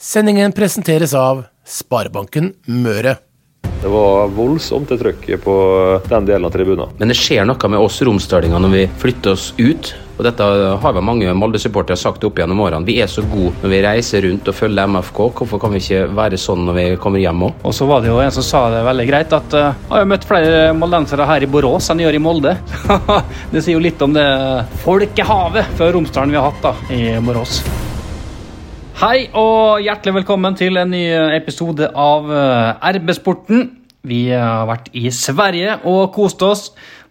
Sendingen presenteres av Sparebanken Møre. Det var voldsomt det trøkket på den delen av tribunen. Men det skjer noe med oss romsdalinger når vi flytter oss ut. Og dette har vel mange Molde-supportere sagt opp gjennom årene. Vi er så gode når vi reiser rundt og følger MFK. Hvorfor kan vi ikke være sånn når vi kommer hjem òg? Og så var det jo en som sa det veldig greit, at uh, jeg har møtt flere moldensere her i Borås enn jeg gjør i Molde. det sier jo litt om det folkehavet fra Romsdalen vi har hatt da, i Borås. Hei og hjertelig velkommen til en ny episode av RB-sporten. Vi har vært i Sverige og kost oss.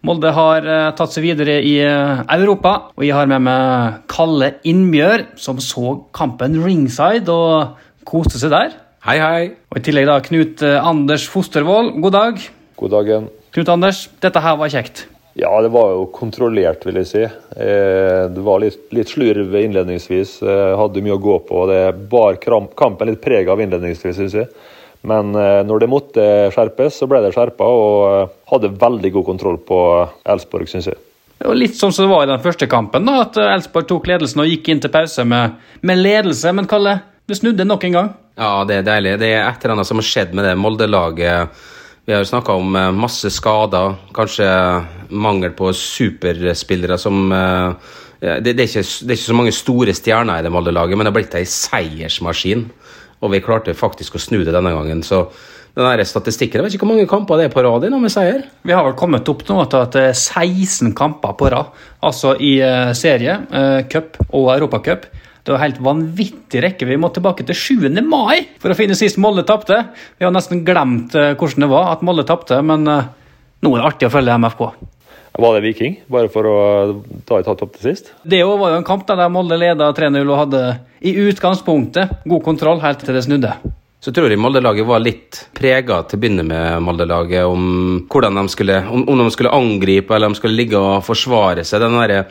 Molde har tatt seg videre i Europa. Og jeg har med meg Kalle Innbjør, som så kampen ringside og koste seg der. Hei, hei. Og I tillegg da Knut Anders Fostervoll, god dag. God dagen. Knut Anders, dette her var kjekt. Ja, det var jo kontrollert, vil jeg si. Det var litt, litt slurv innledningsvis. Hadde mye å gå på. Det bar kampen litt preg av innledningsvis, syns jeg. Men når det måtte skjerpes, så ble det skjerpa, og hadde veldig god kontroll på Elsborg, syns jeg. Det var litt sånn som det var i den første kampen, da, at Elsborg tok ledelsen og gikk inn til pause med, med ledelse. Men Kalle, det snudde nok en gang. Ja, det er deilig. Det er et eller annet som har skjedd med det Molde-laget. Vi har snakka om masse skader, kanskje mangel på superspillere som det, det, er ikke, det, er ikke, så mange store stjerner i det Molde-laget, men det har blitt ei seiersmaskin. Og vi klarte faktisk å snu det denne gangen. Så den der statistikken, Jeg vet ikke hvor mange kamper det er på rad nå med seier? Vi har vel kommet opp nå til at det er 16 kamper på rad. Altså i serie, cup og europacup. Det var helt vanvittig rekke. Vi må tilbake til 7. mai for å finne sist Molde tapte. Vi har nesten glemt uh, hvordan det var at Molde tapte, men nå er det artig å følge MFK. Var det Viking, bare for å ta et tatt opp til sist? Det var jo en kamp der Molde leda 3-0 og hadde i utgangspunktet god kontroll helt til det snudde. Så tror jeg Molde-laget var litt prega til å begynne med Molde-laget om hvordan de skulle, om, om, de skulle angripe eller om de skulle ligge og forsvare seg. Den derre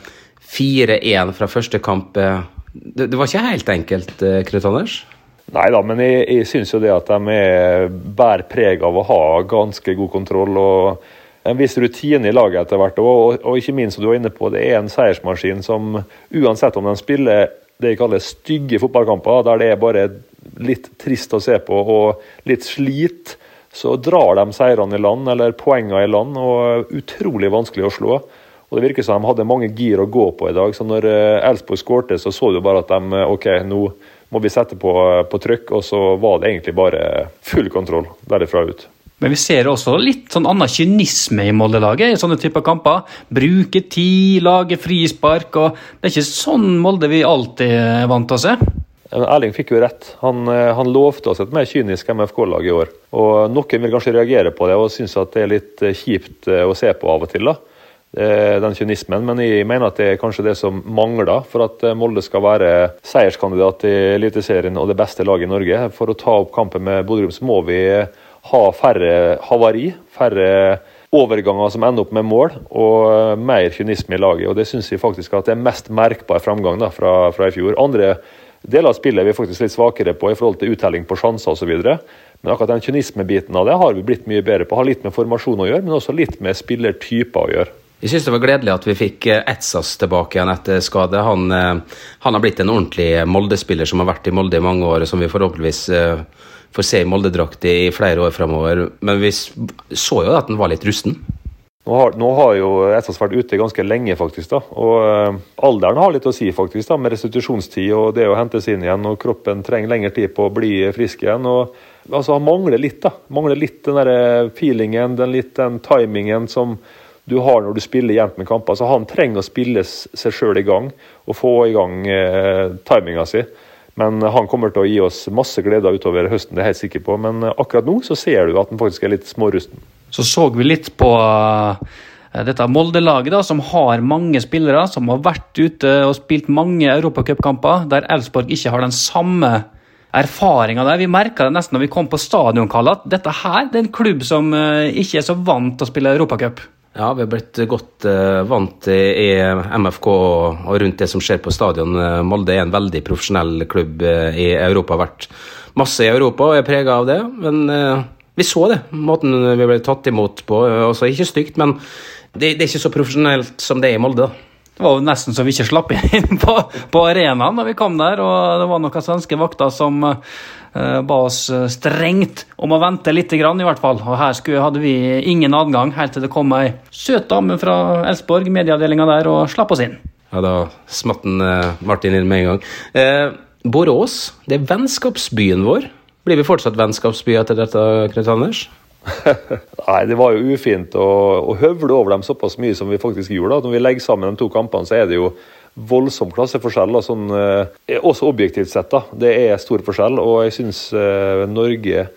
4-1 fra første kamp det, det, var ikke helt enkelt, Knut Anders? Nei da, men jeg, jeg syns jo det at de er bærer preg av å ha ganske god kontroll. og en viss rutine i laget etter hvert. Og, og, ikke minst, som du var inne på, det er en seiersmaskin som uansett om de spiller det jeg kaller stygge fotballkamper, der det er bare litt trist å se på og litt slit, så drar de seirene i land, eller poengene i land, og utrolig vanskelig å slå. Og Det virker som de hadde mange gir å gå på i dag. så Når Elsborg skårte, så så du bare at de OK, nå må vi sette på, på trykk. Og så var det egentlig bare full kontroll derifra ut. Men vi ser også litt sånn annen kynisme i Molde-laget i sånne typer kamper. Bruke tid, lage frispark. og Det er ikke sånn Molde vi alltid er vant til å se. Erling fikk jo rett. Han, han lovte oss et mer kynisk MFK-lag i år. Og Noen vil kanskje reagere på det og synes at det er litt kjipt å se på av og til. da den kynismen, men jeg mener at det er kanskje det som mangler for at Molde skal være seierskandidat i Eliteserien og det beste laget i Norge. For å ta opp kampen med Bodø så må vi ha færre havari, færre overganger som ender opp med mål, og mer kynisme i laget. og Det syns jeg faktisk at det er mest merkbar framgang da, fra, fra, i fjor. Andre deler av spillet er vi faktisk litt svakere på i forhold til uttelling på sjanser osv. Men akkurat den kynismebiten av det har vi blitt mye bedre på. Har litt med formasjon å gjøre, men også litt med spillertyper å gjøre. Jeg syns det var gledelig at vi fikk Etsas tilbake igjen etter skade. Han, han har blitt en ordentlig Molde-spiller som har vært i Molde i mange år, og som vi forhåpentligvis får se i Molde-drakt i flere år framover. Men vi så jo at den var litt rusten. Nå har, nå har jo Etsas vært ute ganske lenge, faktisk. da, og Alderen har litt å si, faktisk, da, med restitusjonstid og det å hentes inn igjen. og Kroppen trenger lengre tid på å bli frisk igjen. og altså Han mangler litt da, mangler litt den der feelingen, den litt den timingen som du har når du spiller jevnt med kamper. Så Han trenger å spille seg sjøl i gang og få i gang eh, timinga si. Men han kommer til å gi oss masse gleder utover høsten, det er jeg helt sikker på. Men akkurat nå så ser du at han faktisk er litt smårusten. Så så vi litt på dette Molde-laget, da, som har mange spillere, som har vært ute og spilt mange europacupkamper, der Elfsborg ikke har den samme erfaringa der. Vi merka det nesten når vi kom på stadion, Kalle, at dette her det er en klubb som ikke er så vant til å spille europacup. Ja, vi har blitt godt uh, vant i MFK og rundt det som skjer på stadion. Molde er en veldig profesjonell klubb uh, i Europa. Har vært masse i Europa og er prega av det. Men uh, vi så det, måten vi ble tatt imot på. Også ikke stygt, men det, det, er ikke så profesjonelt som det er i Molde. Det var jo nesten så vi ikke slapp inn på, på arenaen da vi kom der. Og det var noen svenske vakter som ba oss strengt om å vente litt, i hvert fall. Og her skulle, hadde vi ingen adgang helt til det kom ei søt dame fra Elsborg, medieavdelinga der, og slapp oss inn. Ja, da smatt uh, Martin inn med en gang. Eh, Borås, det er vennskapsbyen vår. Blir vi fortsatt vennskapsby etter dette, Knut Anders? Nei, det var jo ufint å, å, høvle over dem såpass mye som vi faktisk gjorde. Da. Når vi legger sammen de to kampene, så er det jo voldsom klasseforskjell. Da, sånn, eh, også objektivt sett. da. Det er stor forskjell. Og jeg syns eh, Norge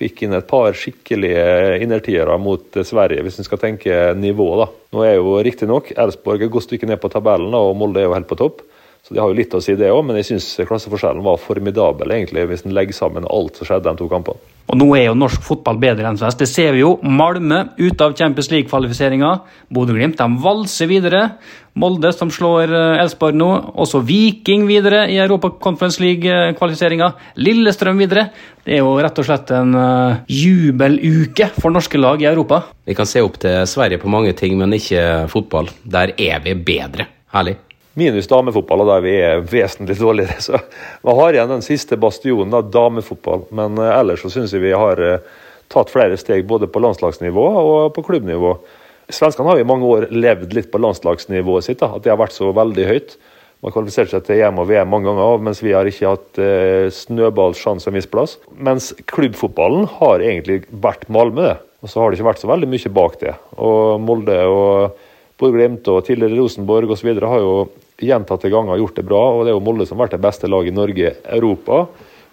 fikk inn et par skikkelige innertiere mot eh, Sverige, hvis en skal tenke nivå. da. Nå er jo riktignok Elfsborg et godt stykke ned på tabellen, og Molde er jo helt på topp. Så det har jo litt å si, det òg, men jeg syns klasseforskjellen var formidabel, egentlig, hvis en legger sammen alt som skjedde de to kampene. Og nå er jo norsk fotball bedre enn svensk. Det ser vi jo. Malmö ute av Champions League-kvalifiseringa. Bodø-Glimt valser videre. Molde som slår Elsborg nå. Også Viking videre i Europa Conference League-kvalifiseringa. Lillestrøm videre. Det er jo rett og slett en uh, jubeluke for norske lag i Europa. Vi kan se opp til Sverige på mange ting, men ikke fotball. Der er vi bedre. Herlig. Minus damefotball, og der vi er vesentlig dårligere. Så vi har igjen den siste bastionen, da, damefotball. Men uh, ellers så syns jeg vi har uh, tatt flere steg både på landslagsnivå og på klubbnivå. Svenskene har i mange år levd litt på landslagsnivået sitt, da, at det har vært så veldig høyt. Man har kvalifisert seg til EM og VM mange ganger, mens vi har ikke hatt eh, snøballsjanse en viss plass. Mens klubbfotballen har egentlig vært Malmö, det. Og så har det ikke vært så veldig mye bak det. Og Molde og Bodø-Glimt og tidligere Rosenborg osv. har jo gjentatte ganger gjort det bra, og det er jo Molde som har vært det beste laget i Norge, Europa.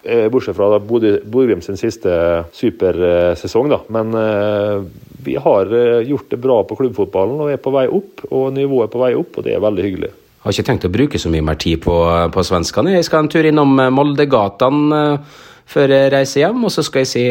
Eh, bortsett fra da Borgrim sin siste supersesong, da. Men eh, vi har eh, gjort det bra på klubbfotballen og er på vei opp. Og nivået er på vei opp, og det er veldig hyggelig. Jeg har ikke tenkt å bruke så mye mer tid på, på svenskene. Jeg skal en tur innom Moldegatene før jeg reiser hjem, og så skal jeg si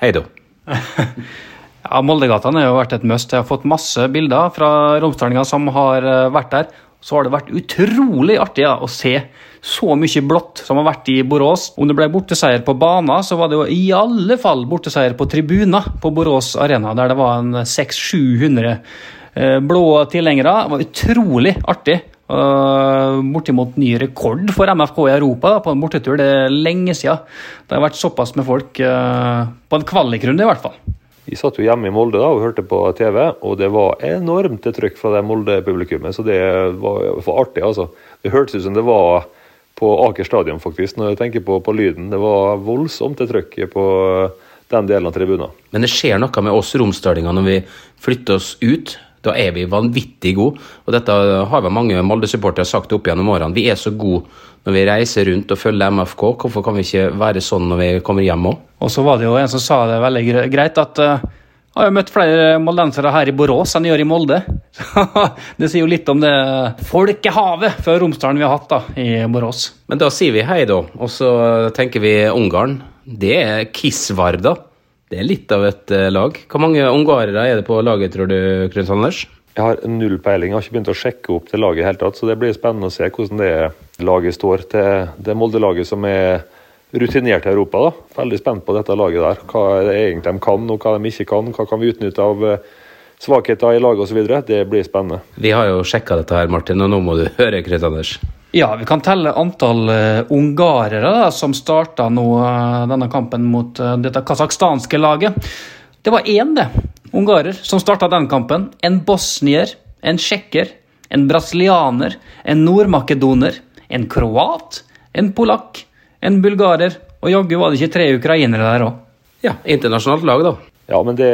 hei da. Ja, Moldegatene har jo vært et must. Jeg har fått masse bilder fra romsdalinger som har eh, vært der. Så har det vært utrolig artig ja, å se så mye blått som har vært i Borås. Om det ble borteseier på banen, så var det jo i alle fall borteseier på tribuner på Borås Arena, der det var en 600-700 eh, blå tilhengere. Det var utrolig artig. Uh, bortimot ny rekord for MFK i Europa da, på en bortetur. Det er lenge siden. Det har vært såpass med folk uh, på en kvalikrunde, i hvert fall. Vi satt jo hjemme i Molde da og hørte på TV, og det var enormt trykk fra det Molde-publikummet. Så det var, var artig, altså. Det hørtes ut som det var på Aker stadion, faktisk, når jeg tenker på, på lyden. Det var voldsomt trykk på den delen av tribunen. Men det skjer noe med oss romsdalinger når vi flytter oss ut. Da er vi vanvittig gode. Og dette har vel mange Molde-supportere sagt opp gjennom årene. Vi er så gode når vi reiser rundt og følger MFK. Hvorfor kan vi ikke være sånn når vi kommer hjem òg? Og så var det jo en som sa det veldig greit, at uh, jeg har jo møtt flere moldensere her i Borås enn jeg gjør i Molde. det sier jo litt om det folkehavet fra Romsdalen vi har hatt da, i Borås. Men da sier vi hei, da. Og så tenker vi Ungarn. Det er Kisvarda. Det er litt av et uh, lag. Hvor mange ungarere er det på laget, tror du, Krøns Anders? Jeg har null peiling. Jeg har ikke begynt å sjekke opp det laget i hele tatt, så det blir spennende å se hvordan det laget står til det Molde-laget som er rutinert i Europa. da. Veldig spent på dette laget der. Hva er det egentlig de kan, og hva de ikke kan. Hva kan vi utnytte av eh, svakheter i laget osv. Det blir spennende. Vi har jo sjekka dette her, Martin, og nå må du høre, Chris Anders. Ja, vi kan telle antall uh, ungarere da, som starta uh, denne kampen mot uh, dette kasakhstanske laget. Det var én, det. Ungarer som starta den kampen. En bosnier, en tsjekker, en brasilianer, en nordmakedoner, en kroat, en polakk, en bulgarer, og jaggu var det ikke tre ukrainere der òg. Ja, internasjonalt lag, da. Ja, men det,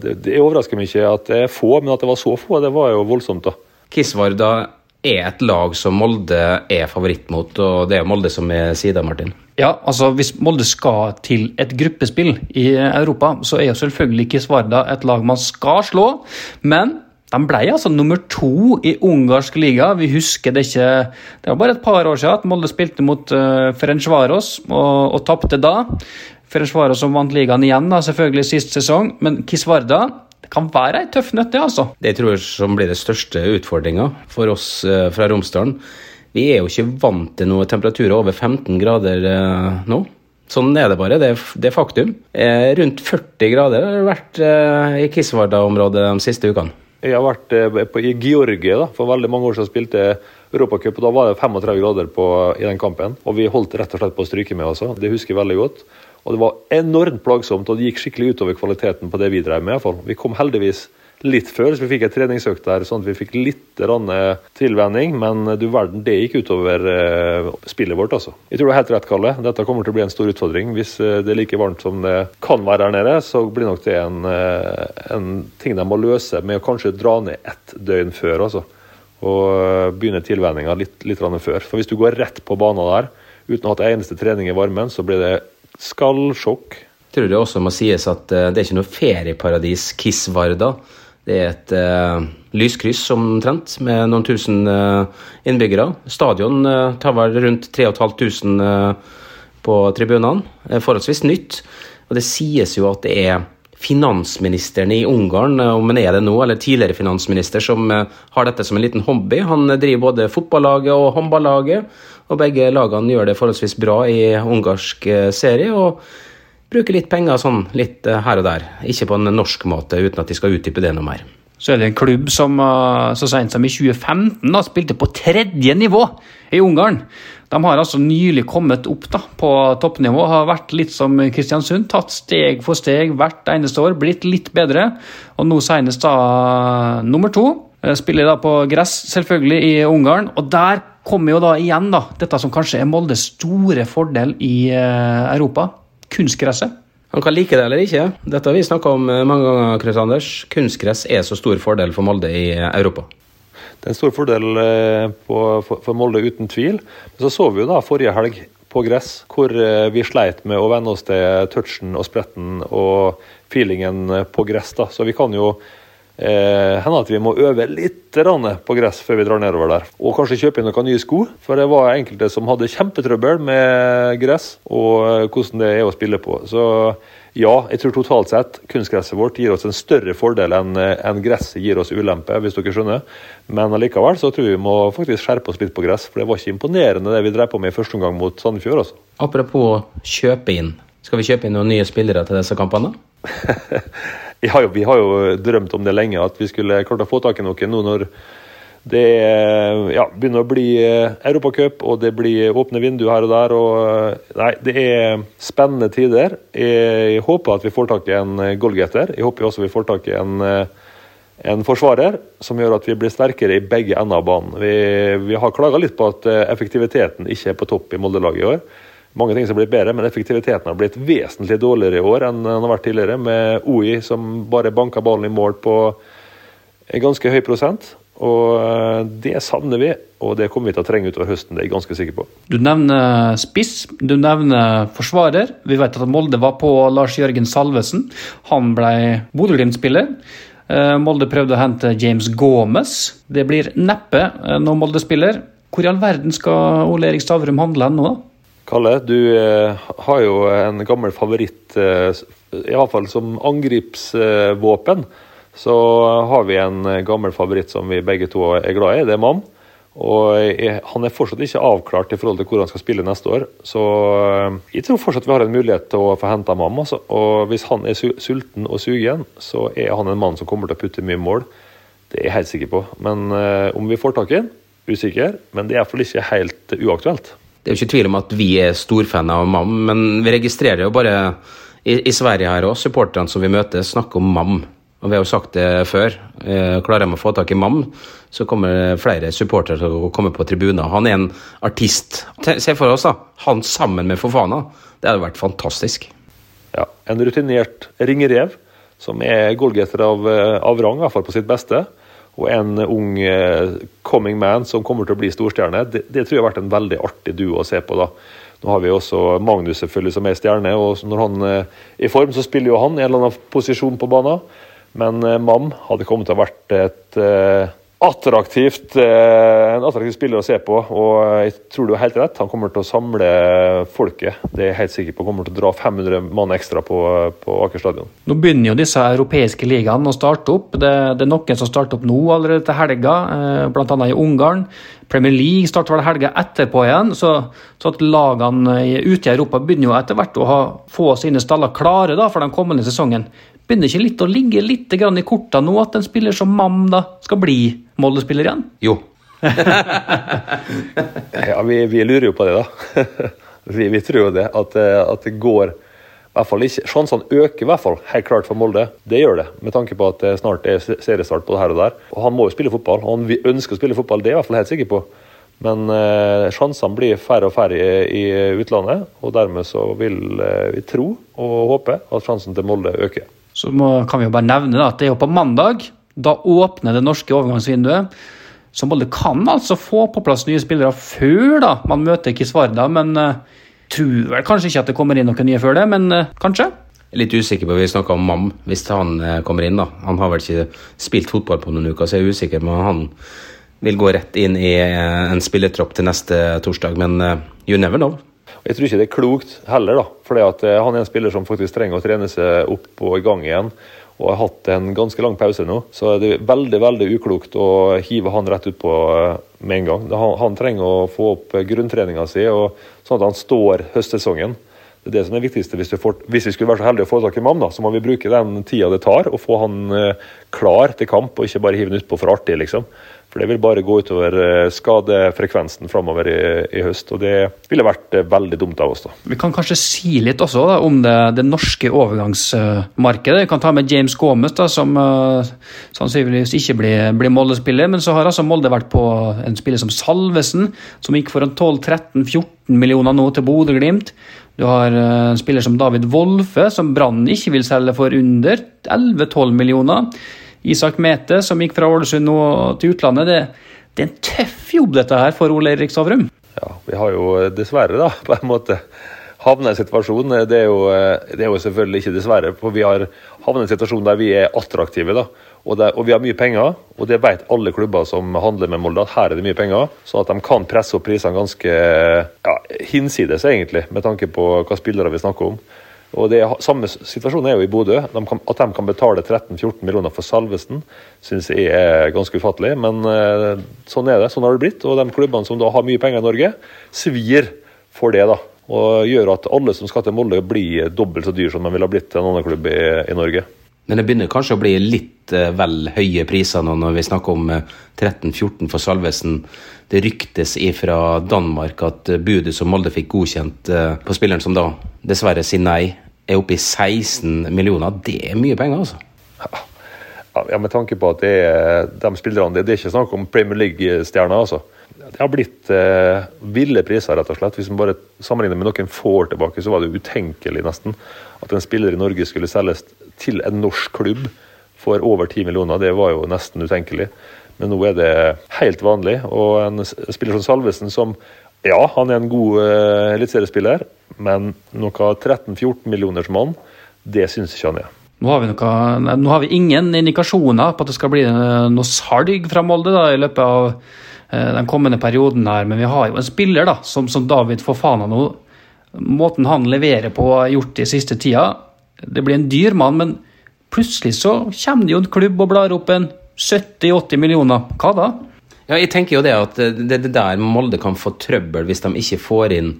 det, det overrasker meg ikke at det er få, men at det var så få, det var jo voldsomt, da. Kisvarda er et lag som Molde er favoritt mot, og det er Molde som er sida, Martin. Ja, altså hvis Molde skal til et gruppespill i Europa, så er jo selvfølgelig Kisvarda et lag man skal slå, men de ble altså nummer to i ungarsk liga. Vi husker det ikke Det var bare et par år siden at Molde spilte mot uh, Ferencvaros og, og tapte da. Ferencvaros som vant ligaen igjen, da, selvfølgelig sist sesong, men Kisvarda kan være ei tøff nøtt, det, altså. Det tror jeg som blir det største utfordringa for oss uh, fra Romsdalen. Vi er jo ikke vant til noen temperaturer over 15 grader uh, nå. Sånn er det bare. Det er, faktum. Eh, rundt 40 grader har det vært eh, i Kisvarda-området de siste ukene. Jeg har vært eh, i Georgia da, for veldig mange år siden spilte Europacup. og Da var det 35 grader på, i den kampen. Og vi holdt rett og slett på å stryke med. Også. Det husker jeg veldig godt. Og det var enormt plagsomt, og det gikk skikkelig utover kvaliteten på det vi drev med. i hvert fall. Vi kom heldigvis litt før, så vi fikk en treningsøkt der, sånn at vi fikk litt tilvenning. Men du verden, det gikk utover uh, spillet vårt, altså. Jeg tror du har helt rett, Kalle. Dette kommer til å bli en stor utfordring. Hvis det er like varmt som det kan være her nede, så blir nok det en, en ting de må løse med å kanskje dra ned ett døgn før, altså. Og begynne tilvenninga litt, litt før. For hvis du går rett på banen der uten å ha hatt eneste trening i varmen, så blir det skallsjokk. Tror det også må sies at det er ikke noe ferieparadis Kisvarda. Det er et uh, lyskryss omtrent, med noen tusen uh, innbyggere. Stadion uh, tar vel rundt 3500 uh, på tribunene. Forholdsvis nytt. Og det sies jo at det er finansministeren i Ungarn, om han er det nå, eller tidligere finansminister, som har dette som en liten hobby. Han driver både fotballaget og håndballaget, og begge lagene gjør det forholdsvis bra i ungarsk serie. og bruker litt penger sånn litt eh, her og der. Ikke på en norsk måte, uten at de skal utdype det noe mer. Så er det en klubb som eh, så sent som i 2015 da, spilte på tredje nivå i Ungarn. De har altså nylig kommet opp da, på toppnivå. Har vært litt som Kristiansund. Tatt steg for steg hvert eneste år. Blitt litt bedre. Og nå senest da nummer to. Eh, spiller da på gress, selvfølgelig, i Ungarn. Og der kommer jo da igjen da, dette som kanskje er Moldes store fordel i Europa kunstgresset. Han kan like det eller ikke. Dette har vi snakka om eh, mange ganger. Chris Anders. Kunstgress er så stor fordel for Molde i eh, Europa. Det er en stor fordel eh, på, for, Molde, uten tvil. Men så så vi jo da forrige helg på gress, hvor vi sleit med å venne oss til touchen og spretten og feelingen på gress. da. Så vi kan jo eh, hender at vi må øve litt på gress før vi drar nedover der. Og kanskje kjøpe inn noen nye sko, for det var enkelte som hadde kjempetrøbbel med gress og eh, hvordan det er å spille på. Så ja, jeg tror totalt sett kunstgresset vårt gir oss en større fordel enn eh, en gresset gir oss ulempe, hvis dere skjønner. Men allikevel så tror jeg vi må faktisk skjerpe oss litt på gress, for det var ikke imponerende det vi drev på med i første omgang mot Sandefjord. altså. Apropos kjøpe inn. Skal vi kjøpe inn noen nye spillere til disse kampene? jo, vi har jo drømt om det lenge, at vi skulle klart å få tak i noen nå når det ja, begynner å bli eh, Europacup, og det blir åpne vinduer her og der. og eh, Nei, det er spennende tider. Jeg, håper at vi får tak i en eh, goalgetter. Jeg håper også vi får tak i en, en forsvarer som gjør at vi blir sterkere i begge ender av banen. Vi, vi har klaga litt på at effektiviteten ikke er på topp i Molde-laget i år mange ting som har blitt bedre, men effektiviteten har blitt vesentlig dårligere i år enn den har vært tidligere, med OI som bare banka ballen i mål på en ganske høy prosent. Og eh, Det savner vi, og det kommer vi til å trenge utover høsten. det er jeg ganske sikker på. Du nevner spiss, du nevner forsvarer. Vi vet at Molde var på Lars Jørgen Salvesen. Han ble Bodø-Glimt-spiller. Eh, Molde prøvde å hente James Gomez. Det blir neppe eh, når Molde spiller. Hvor i all verden skal Ole Erik Stavrum handle nå, da? Kalle, du eh, har jo en gammel favoritt, eh, iallfall som angripsvåpen. Så har vi en gammel favoritt som vi begge to er glad i, det er Mam. Og han er fortsatt ikke avklart i forhold til hvor han skal spille neste år. Så eh, jeg tror fortsatt vi har en mulighet til å få henta Mam. Altså. Og hvis han er sulten og sugen, så er han en mann som kommer til å putte mye mål. Det er jeg helt sikker på. Men om vi får tak i ham, usikker. Men det er iallfall ikke helt uaktuelt. Det er jo ikke tvil om at vi er storfan av MAM, men vi registrerer jo bare i, i Sverige her òg, supporterne som vi møter, snakker om MAM. Og vi har jo sagt det før. Eh, klarer de å få tak i MAM, så kommer flere supportere til å komme på tribuner. Han er en artist. Se for oss, da. Han sammen med Fofana. Det hadde vært fantastisk. Ja, En rutinert ringerev som er goalgetter av, eh, av rang, i på sitt beste og en ung uh, coming man som kommer til å bli storstjerne. Det, det, tror jeg har vært en veldig artig duo å se på. da. Nå har vi også Magnus selvfølgelig som er stjerne, og når han uh, er i form, så spiller jo han i en eller annen posisjon på banen. Men Mam hadde kommet til å vært et attraktivt, eh, en attraktiv spiller å se på. og Jeg tror du har helt rett. Han kommer til å samle folket. Det er jeg helt sikker på. Han kommer til å dra 500 mann ekstra på, på Aker stadion. Nå begynner jo disse europeiske ligaene å starte opp. Det, det, er noen som starter opp nå allerede til helga, eh, bl.a. i Ungarn. Premier League starter vel helga etterpå igjen. Så, så, at lagene ute i Europa begynner jo etter hvert å ha, få sine staller klare da, for den kommende sesongen. Begynner ikke litt å ligge litt grann i korta nå at en spiller som Mam da skal bli Molde-spiller igjen? Jo. Ja, vi, vi lurer jo på det, da. vi, vi tror jo det. At, eh, at det går i hvert fall ikke, Sjansene øker i hvert fall, helt klart for Molde. Det gjør det, med tanke på at det snart er seriestart på det her og der. Og Han må jo spille fotball, og han ønsker å spille fotball, det er jeg i hvert fall helt sikker på. Men eh, sjansene blir færre og færre i, i utlandet, og dermed så vil eh, vi tro og håpe at sjansen til Molde øker. Så må, kan vi jo bare nevne da, at det er jo på mandag. Da åpner det norske overgangsvinduet. Så Molde kan altså få på plass nye spillere før da man møter Kisvarda, men uh, tror vel kanskje ikke at det kommer inn noen nye før det, men uh, kanskje? Litt usikker på, Vi snakka om Mam, hvis han uh, kommer inn. da. Han har vel ikke spilt fotball på noen uker, så jeg er usikker, på om han vil gå rett inn i en spillertropp til neste torsdag. Men you never know. Jeg tror ikke det er klokt heller, da. For han er en spiller som faktisk trenger å trene seg opp og i gang igjen og har hatt en ganske lang pause nå. Så det er veldig veldig uklokt å hive han rett ut på eh, med en gang. Han, han trenger å få opp grunntreninga si, sånn at han står høstsesongen. Det er det som er viktigste. Hvis, får, hvis vi skulle være så heldige å få tak i Mam, så må vi bruke den tida det tar, og få han eh, klar til kamp, og ikke bare hive han utpå for artig, liksom. For det vil bare gå utover eh, skadefrekvensen framover i, i, høst, og det ville vært eh, veldig dumt av oss. da. Vi kan kanskje si litt også da, om det, det, norske overgangsmarkedet. Vi kan ta med James Gomez, da, som uh, sannsynligvis ikke blir, blir Molde-spiller. Men så har altså Molde vært på en spiller som Salvesen, som gikk for en 12-13-14 millioner nå til Bodø-Glimt. Du har en spiller som David Wolfe, som Brann ikke vil selge for under 11-12 millioner. Isak Mete, som gikk fra Ålesund nå til utlandet. Det, det, er en tøff jobb dette her for Ole Erik Stavrum? Ja, vi har jo dessverre, da, på en måte havna i en situasjon det er, jo, det er, jo, selvfølgelig ikke dessverre, for vi har havnet i en situasjon der vi er attraktive. da, og, det, og, vi har mye penger, og det vet alle klubber som handler med Molde, at her er det mye penger. Sånn at de kan presse opp prisene ganske ja, hinsides, egentlig, med tanke på hva spillere vi snakker om. Og det Samme situasjon er jo i Bodø. De kan, at de kan betale 13-14 millioner for Salvesen, syns jeg er ganske ufattelig. Men eh, sånn er det. Sånn har det blitt. Og de klubbene som da har mye penger i Norge, svir for det. da. Og gjør at alle som skal til Molde, blir dobbelt så dyr som de ville ha blitt til en annen klubb i, i Norge. Men det begynner kanskje å bli litt uh, vel høye priser nå når vi snakker om uh, eh, 13-14 for Salvesen. Det ryktes ifra Danmark at budet som Molde fikk godkjent på spilleren som da dessverre sier nei, er oppe i 16 millioner. Det er mye penger, altså. Ja, Med tanke på at det er de spillerne Det, er ikke snakk om Premier League-stjerner, altså. Det har blitt eh, ville priser, rett og slett. Hvis man bare sammenligner med noen få år tilbake, så var det utenkelig nesten at en spiller i Norge skulle selges til en norsk klubb for over 10 millioner. Det var jo nesten utenkelig. Men nå er det helt vanlig. Og en spiller som Salvesen, som ja, han er en god uh, men noe 13-14 millioners mann, det syns ikke han er. Nå har, noe, nå har, vi ingen indikasjoner på at det skal bli eh, noe salg fra Molde da, i løpet av uh, den kommende perioden. her, Men vi har jo en spiller da, som, som David Fofana nå. Måten han leverer på, har gjort i siste tida. Det blir en dyr mann, men plutselig så kommer det jo en klubb og blar opp en 70-80 millioner. Hva da? Ja, jeg tenker jo det at det er der Molde kan få trøbbel hvis de ikke får inn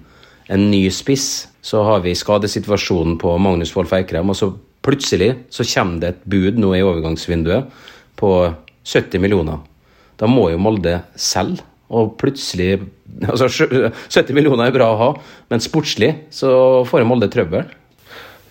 en ny spiss. Så har vi skadesituasjonen på Magnus Wolff Eikrem, og så plutselig så kommer det et bud nå i overgangsvinduet på 70 millioner. Da må jo Molde selge, og plutselig Altså 70 millioner er bra å ha, men sportslig så får Molde trøbbel.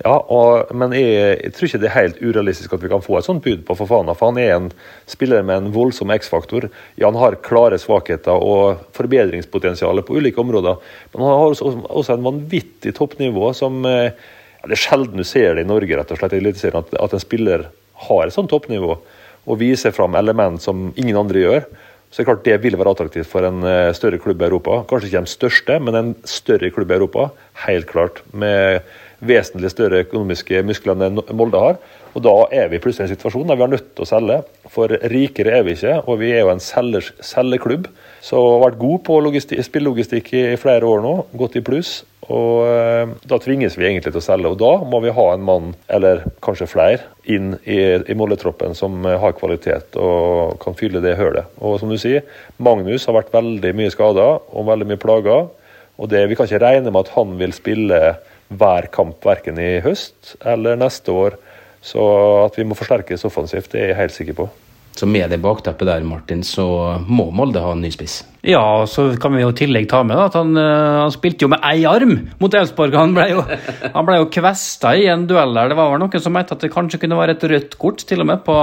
Ja, og, men jeg, jeg, tror ikke det er helt urealistisk at vi kan få et sånt bud på Fofana. For han er en spiller med en voldsom X-faktor. Ja, han har klare svakheter og forbedringspotensial på ulike områder. Men han har også, også en vanvittig toppnivå som eh, ja, Det er sjelden du ser det i Norge, rett og slett, at, at en spiller har et sånt toppnivå og viser fram element som ingen andre gjør. Så det er klart det vil være attraktivt for en eh, større klubb i Europa. Kanskje ikke den største, men en større klubb i Europa. Helt klart. Med vesentlig større økonomiske muskler enn Molde har. Og Da er vi plutselig i en situasjon der vi er nødt til å selge. For rikere er vi ikke, og vi er jo en selgers, selgeklubb. Så har vært god på spillelogistikk i flere år nå, gått i pluss. Og eh, Da tvinges vi egentlig til å selge, og da må vi ha en mann, eller kanskje flere, inn i, i Molde-troppen som har kvalitet og kan fylle det hølet. Og som du sier, Magnus har vært veldig mye skada og veldig mye plaga. Og det, Vi kan ikke regne med at han vil spille hver kamp, verken i høst eller neste år. Så at vi må forsterkes offensivt, det er jeg helt sikker på. Så med det bakteppet der, Martin, så må Molde ha en ny spiss. Ja, så kan vi jo i tillegg ta med da, at han, eh, han spilte jo med ei arm mot Elfsborg. Han ble jo, han ble jo kvesta i en duell der. Det var vel noen som mente at det kanskje kunne være et rødt kort til og med på,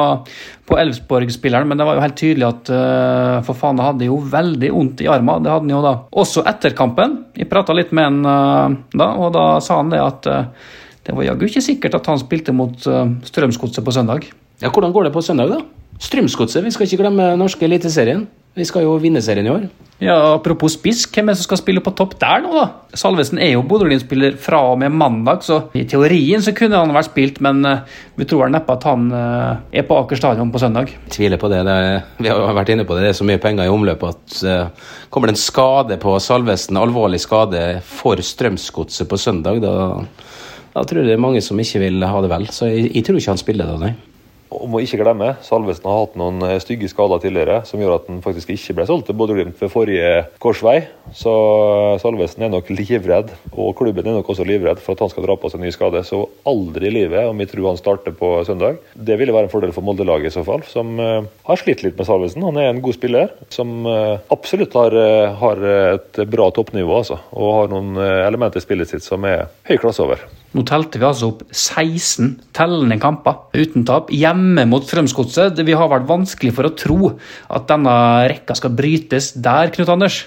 på Elfsborg-spilleren, men det var jo helt tydelig at uh, for faen, det hadde jo veldig vondt i armen. Det hadde han jo da. Også etter kampen. Jeg prata litt med han uh, da, og da sa han det at uh, det var jaggu ikke sikkert at han spilte mot uh, Strømsgodset på søndag. Ja, Hvordan går det på søndag, da? Strømsgodset, vi skal ikke glemme norske eliteserien. Vi skal jo vinne serien i år. Ja, Apropos spiss, hvem er det som skal spille på topp der nå, da? Salvesen er jo Bodø-Glimt-spiller fra og med mandag, så i teorien så kunne han vært spilt, men uh, vi tror neppe at han uh, er på Aker stadion på søndag. Jeg Tviler på det. det er, vi har vært inne på det, det er så mye penger i omløpet at uh, kommer det en skade på Salvesen, alvorlig skade for Strømsgodset på søndag, da, da tror jeg det er mange som ikke vil ha det vel. Så jeg, jeg tror ikke han spiller da, nei og må ikke glemme, Salvesen har hatt noen eh, stygge skader tidligere som gjør at han faktisk ikke ble solgt til Bodø-Glimt ved forrige korsvei. Så eh, Salvesen er nok livredd, og klubben er nok også livredd for at han skal dra på seg ny skade. Så aldri i livet om vi tror han starter på søndag. Det ville være en fordel for Molde-laget i så fall, som uh, har slitt litt med Salvesen. Han er en god spiller som absolutt har, har, et bra toppnivå, altså. Og har noen elementer i spillet sitt som er høy klasse over. Nå telte vi altså opp 16 tellende kamper uten tap hjemme mot Strømsgodset. Vi har vært vanskelig for å tro at denne rekka skal brytes der, Knut Anders?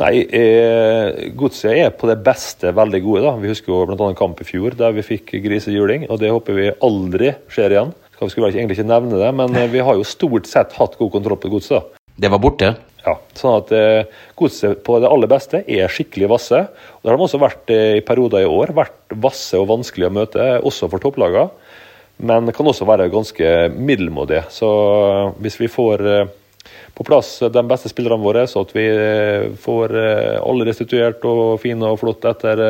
Nei, eh, Godset er på det beste veldig gode. da. Vi husker jo bl.a. en kamp i fjor der vi fikk grisehjuling, og det håper vi aldri skjer igjen. Vi skulle egentlig ikke nevne det, men eh, vi har jo stort sett hatt god kontroll på Godset. Det var borte? Ja, sånn at eh, Godset på det aller beste er skikkelig vasse. og Det har de også vært eh, i perioder i år. Vært vasse og vanskelig å møte, også for topplagene. Men kan også være ganske middelmådige. Så eh, hvis vi får eh, på plass de beste spillerne våre, så at vi eh, får alle restituert og fine og flott etter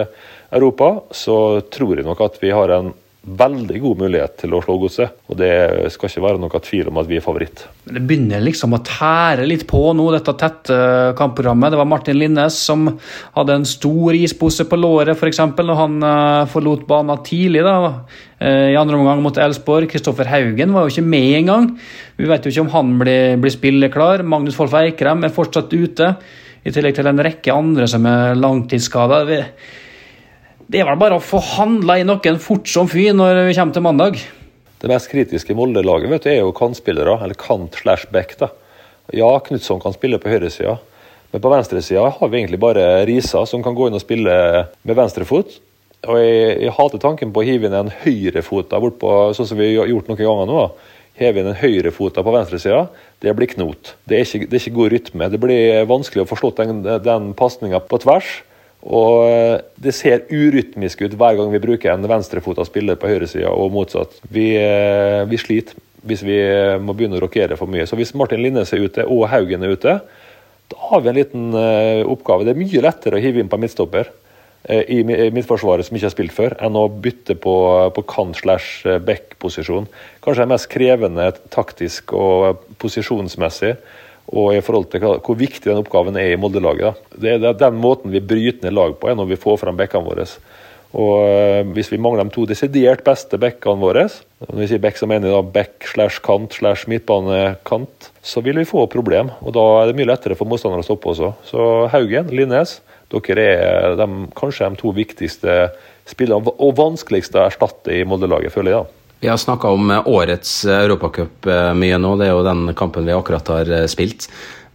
Europa, så tror jeg nok at vi har en veldig god mulighet til å slå Godset. Og det skal ikke være noe tvil om at vi er favoritt. Det begynner liksom å tære litt på nå, dette tette kampprogrammet. Det var Martin Linnes som hadde en stor ispose på låret, f.eks. når han uh, forlot banen tidlig. da, uh, I andre omgang mot Elsborg. Kristoffer Haugen var jo ikke med engang. Vi vet jo ikke om han blir, blir spilleklar. Magnus Folf Eikrem er fortsatt ute. I tillegg til en rekke andre som er langtidsskada. Det er vel bare å få handla i noen fort som fy når vi kommer til mandag. Det mest kritiske Molde-laget er jo kantspillere, eller kant slash back. da. Ja, Knutson kan spille på høyresida, men på venstresida har vi egentlig bare Risa som kan gå inn og spille med venstrefot. Og jeg, jeg hater tanken på å hive inn en høyrefot der bortpå, sånn som vi har gjort noen ganger nå. Heve inn en høyrefot på venstresida, det blir knot. Det er, ikke, det er ikke god rytme. Det blir vanskelig å få slått den, den pasninga på tvers. Og eh, det ser urytmisk ut hver gang vi bruker en venstrefota spiller på høyresida, og motsatt. Vi, eh, vi, sliter hvis vi eh, må begynne å rokere for mye. Så hvis Martin Linnes er ute og Haugen er ute, da har vi en liten oppgave. Det er mye lettere å hive inn på midtstopper i midtforsvaret som ikke har spilt før, enn å bytte på, på kant slash back-posisjon. Kanskje det mest krevende taktisk og posisjonsmessig og i forhold til hvor viktig den oppgaven er i Molde-laget. Det er Den måten vi bryter ned lag på, er når vi får fram bekkene våre. Og eh, Hvis vi mangler de to desidert beste bekkene våre, når vi sier bekk så mener bekk slash kant slash midtbanekant, så vil vi få problem. og Da er det mye lettere for motstandere å stoppe også. Så Haugen, Linnes, dere er de, kanskje de to viktigste spillerne og vanskeligste å erstatte i Molde-laget, føler jeg. da. Vi har snakka om eh, årets eh, Europacup eh, mye nå. Det er jo den kampen vi akkurat har spilt.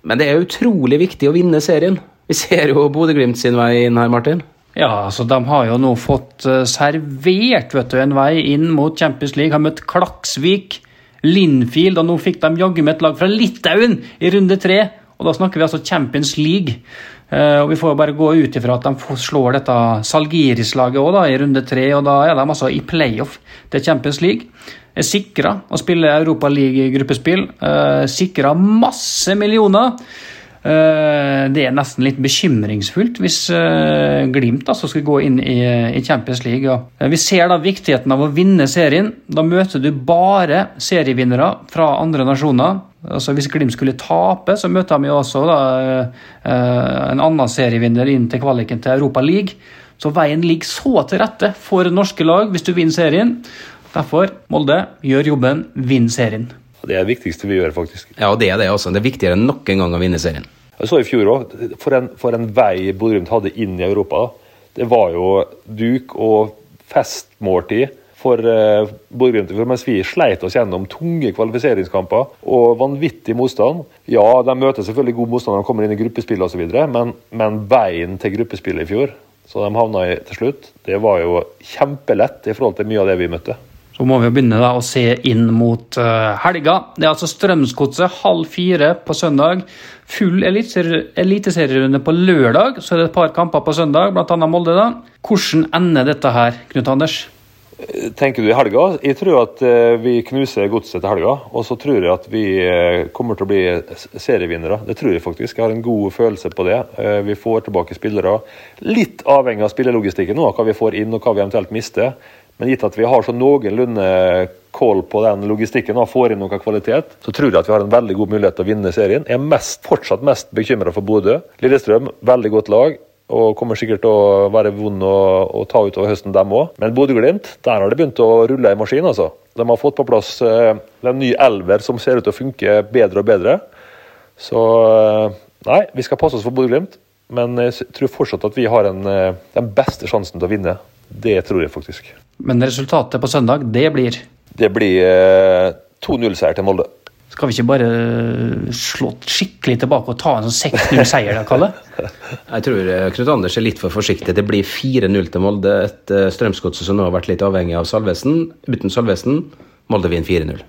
Men det er utrolig viktig å vinne serien. Vi ser jo Bodø-Glimt sin vei inn her, Martin. Ja, altså de har jo nå fått servert vet du, en vei inn mot Champions League. Har møtt Klaksvik, Linfield, og nå fikk de jaggu meg et lag fra Litauen i runde tre. Og da snakker vi altså Champions League. Uh, og Vi får jo bare gå ut ifra at de slår dette Salgiris-laget også da, i runde tre. og Da er de altså i playoff til Champions League. Er sikra å spille Europa League-gruppespill. Eh, sikra masse millioner. Uh, det er nesten litt bekymringsfullt hvis uh, Glimt altså skal gå inn i, i Champions League. Vi ser da viktigheten av å vinne serien. Da møter du bare serievinnere fra andre nasjoner. Altså Hvis Glimt skulle tape, så møter de jo også da, eh, en annen serievinner inn til kvaliken til Europa League. Så veien ligger så til rette for norske lag hvis du vinner serien. Derfor, Molde, gjør jobben, vinn serien. Det er det viktigste vi gjør, faktisk. Ja, det er det også. Det er viktigere enn noen gang å vinne serien. Jeg så i fjor òg, for, for en vei Bodø-Glimt hadde inn i Europa. Det var jo duk og festmåltid for eh, Bodø-Glimt. For Mens vi sleit oss gjennom tunge kvalifiseringskamper og vanvittig motstand. Ja, de møter selvfølgelig god motstand når de kommer inn i gruppespill osv., men, men veien til gruppespillet i fjor, så de havna i til slutt, det var jo kjempelett i forhold til mye av det vi møtte. Så må vi jo begynne da å se inn mot uh, helga. Det er altså Strømsgodset halv fire på søndag. Full eliteserie- eliteserierunde på lørdag, så er det et par kamper på søndag, bl.a. Molde. da. Hvordan ender dette her, Knut Anders? Tenker du i helga? Jeg tror at eh, vi knuser godset til helga. Og så tror jeg at vi eh, kommer til å bli serievinnere. Det tror jeg faktisk. Jeg har en god følelse på det. Eh, vi får tilbake spillere. Litt avhengig av spillelogistikken nå, hva vi får inn og hva vi eventuelt mister. Men gitt at vi har så noenlunde kål på den logistikken og får inn noe kvalitet, så tror jeg at vi har en veldig god mulighet til å vinne serien. Jeg er mest, fortsatt mest bekymra for Bodø. Lillestrøm, veldig godt lag og kommer sikkert til å være vond å, å ta utover høsten, dem òg. Men Bodø-Glimt, der har det begynt å rulle i maskin, altså. De har fått på plass eh, en ny elver som ser ut til å funke bedre og bedre. Så eh, nei, vi skal passe oss for Bodø-Glimt, men jeg tror fortsatt at vi har en, eh, den beste sjansen til å vinne. Det tror jeg faktisk. Men resultatet på søndag, det blir Det blir eh, 2-0-seier til Molde. Skal vi ikke bare slå skikkelig tilbake og ta en sånn 6-0-seier, da, Kalle? Jeg tror eh, Knut Anders er litt for forsiktig. Det blir 4-0 til Molde. Et Strømsgodset som nå har vært litt avhengig av Salvesen. Uten Salvesen, Molde vinner 4-0.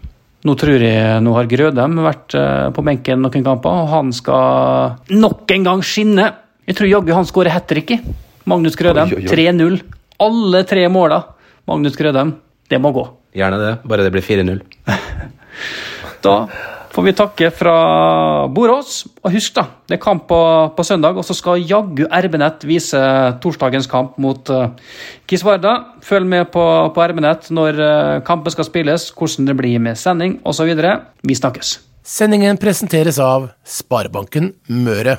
Nå tror jeg nå har Grødem vært eh, på benken noen kamper, og han skal nok en gang skinne. Jeg tror jaggu han skårer hat trick i. Magnus Grødem. Oi, oi, oi. 3-0. Alle tre måla. Magnus Grødem. Det må gå. Gjerne det, bare det blir 4-0. Da får vi takke fra Borås. Og husk, da, det er kamp på, på søndag, og så skal jaggu RB-nett vise torsdagens kamp mot uh, Kisvarda. Følg med på, på RB-nett når uh, kampen skal spilles, hvordan det blir med sending osv. Vi snakkes. Sendingen presenteres av Sparebanken Møre.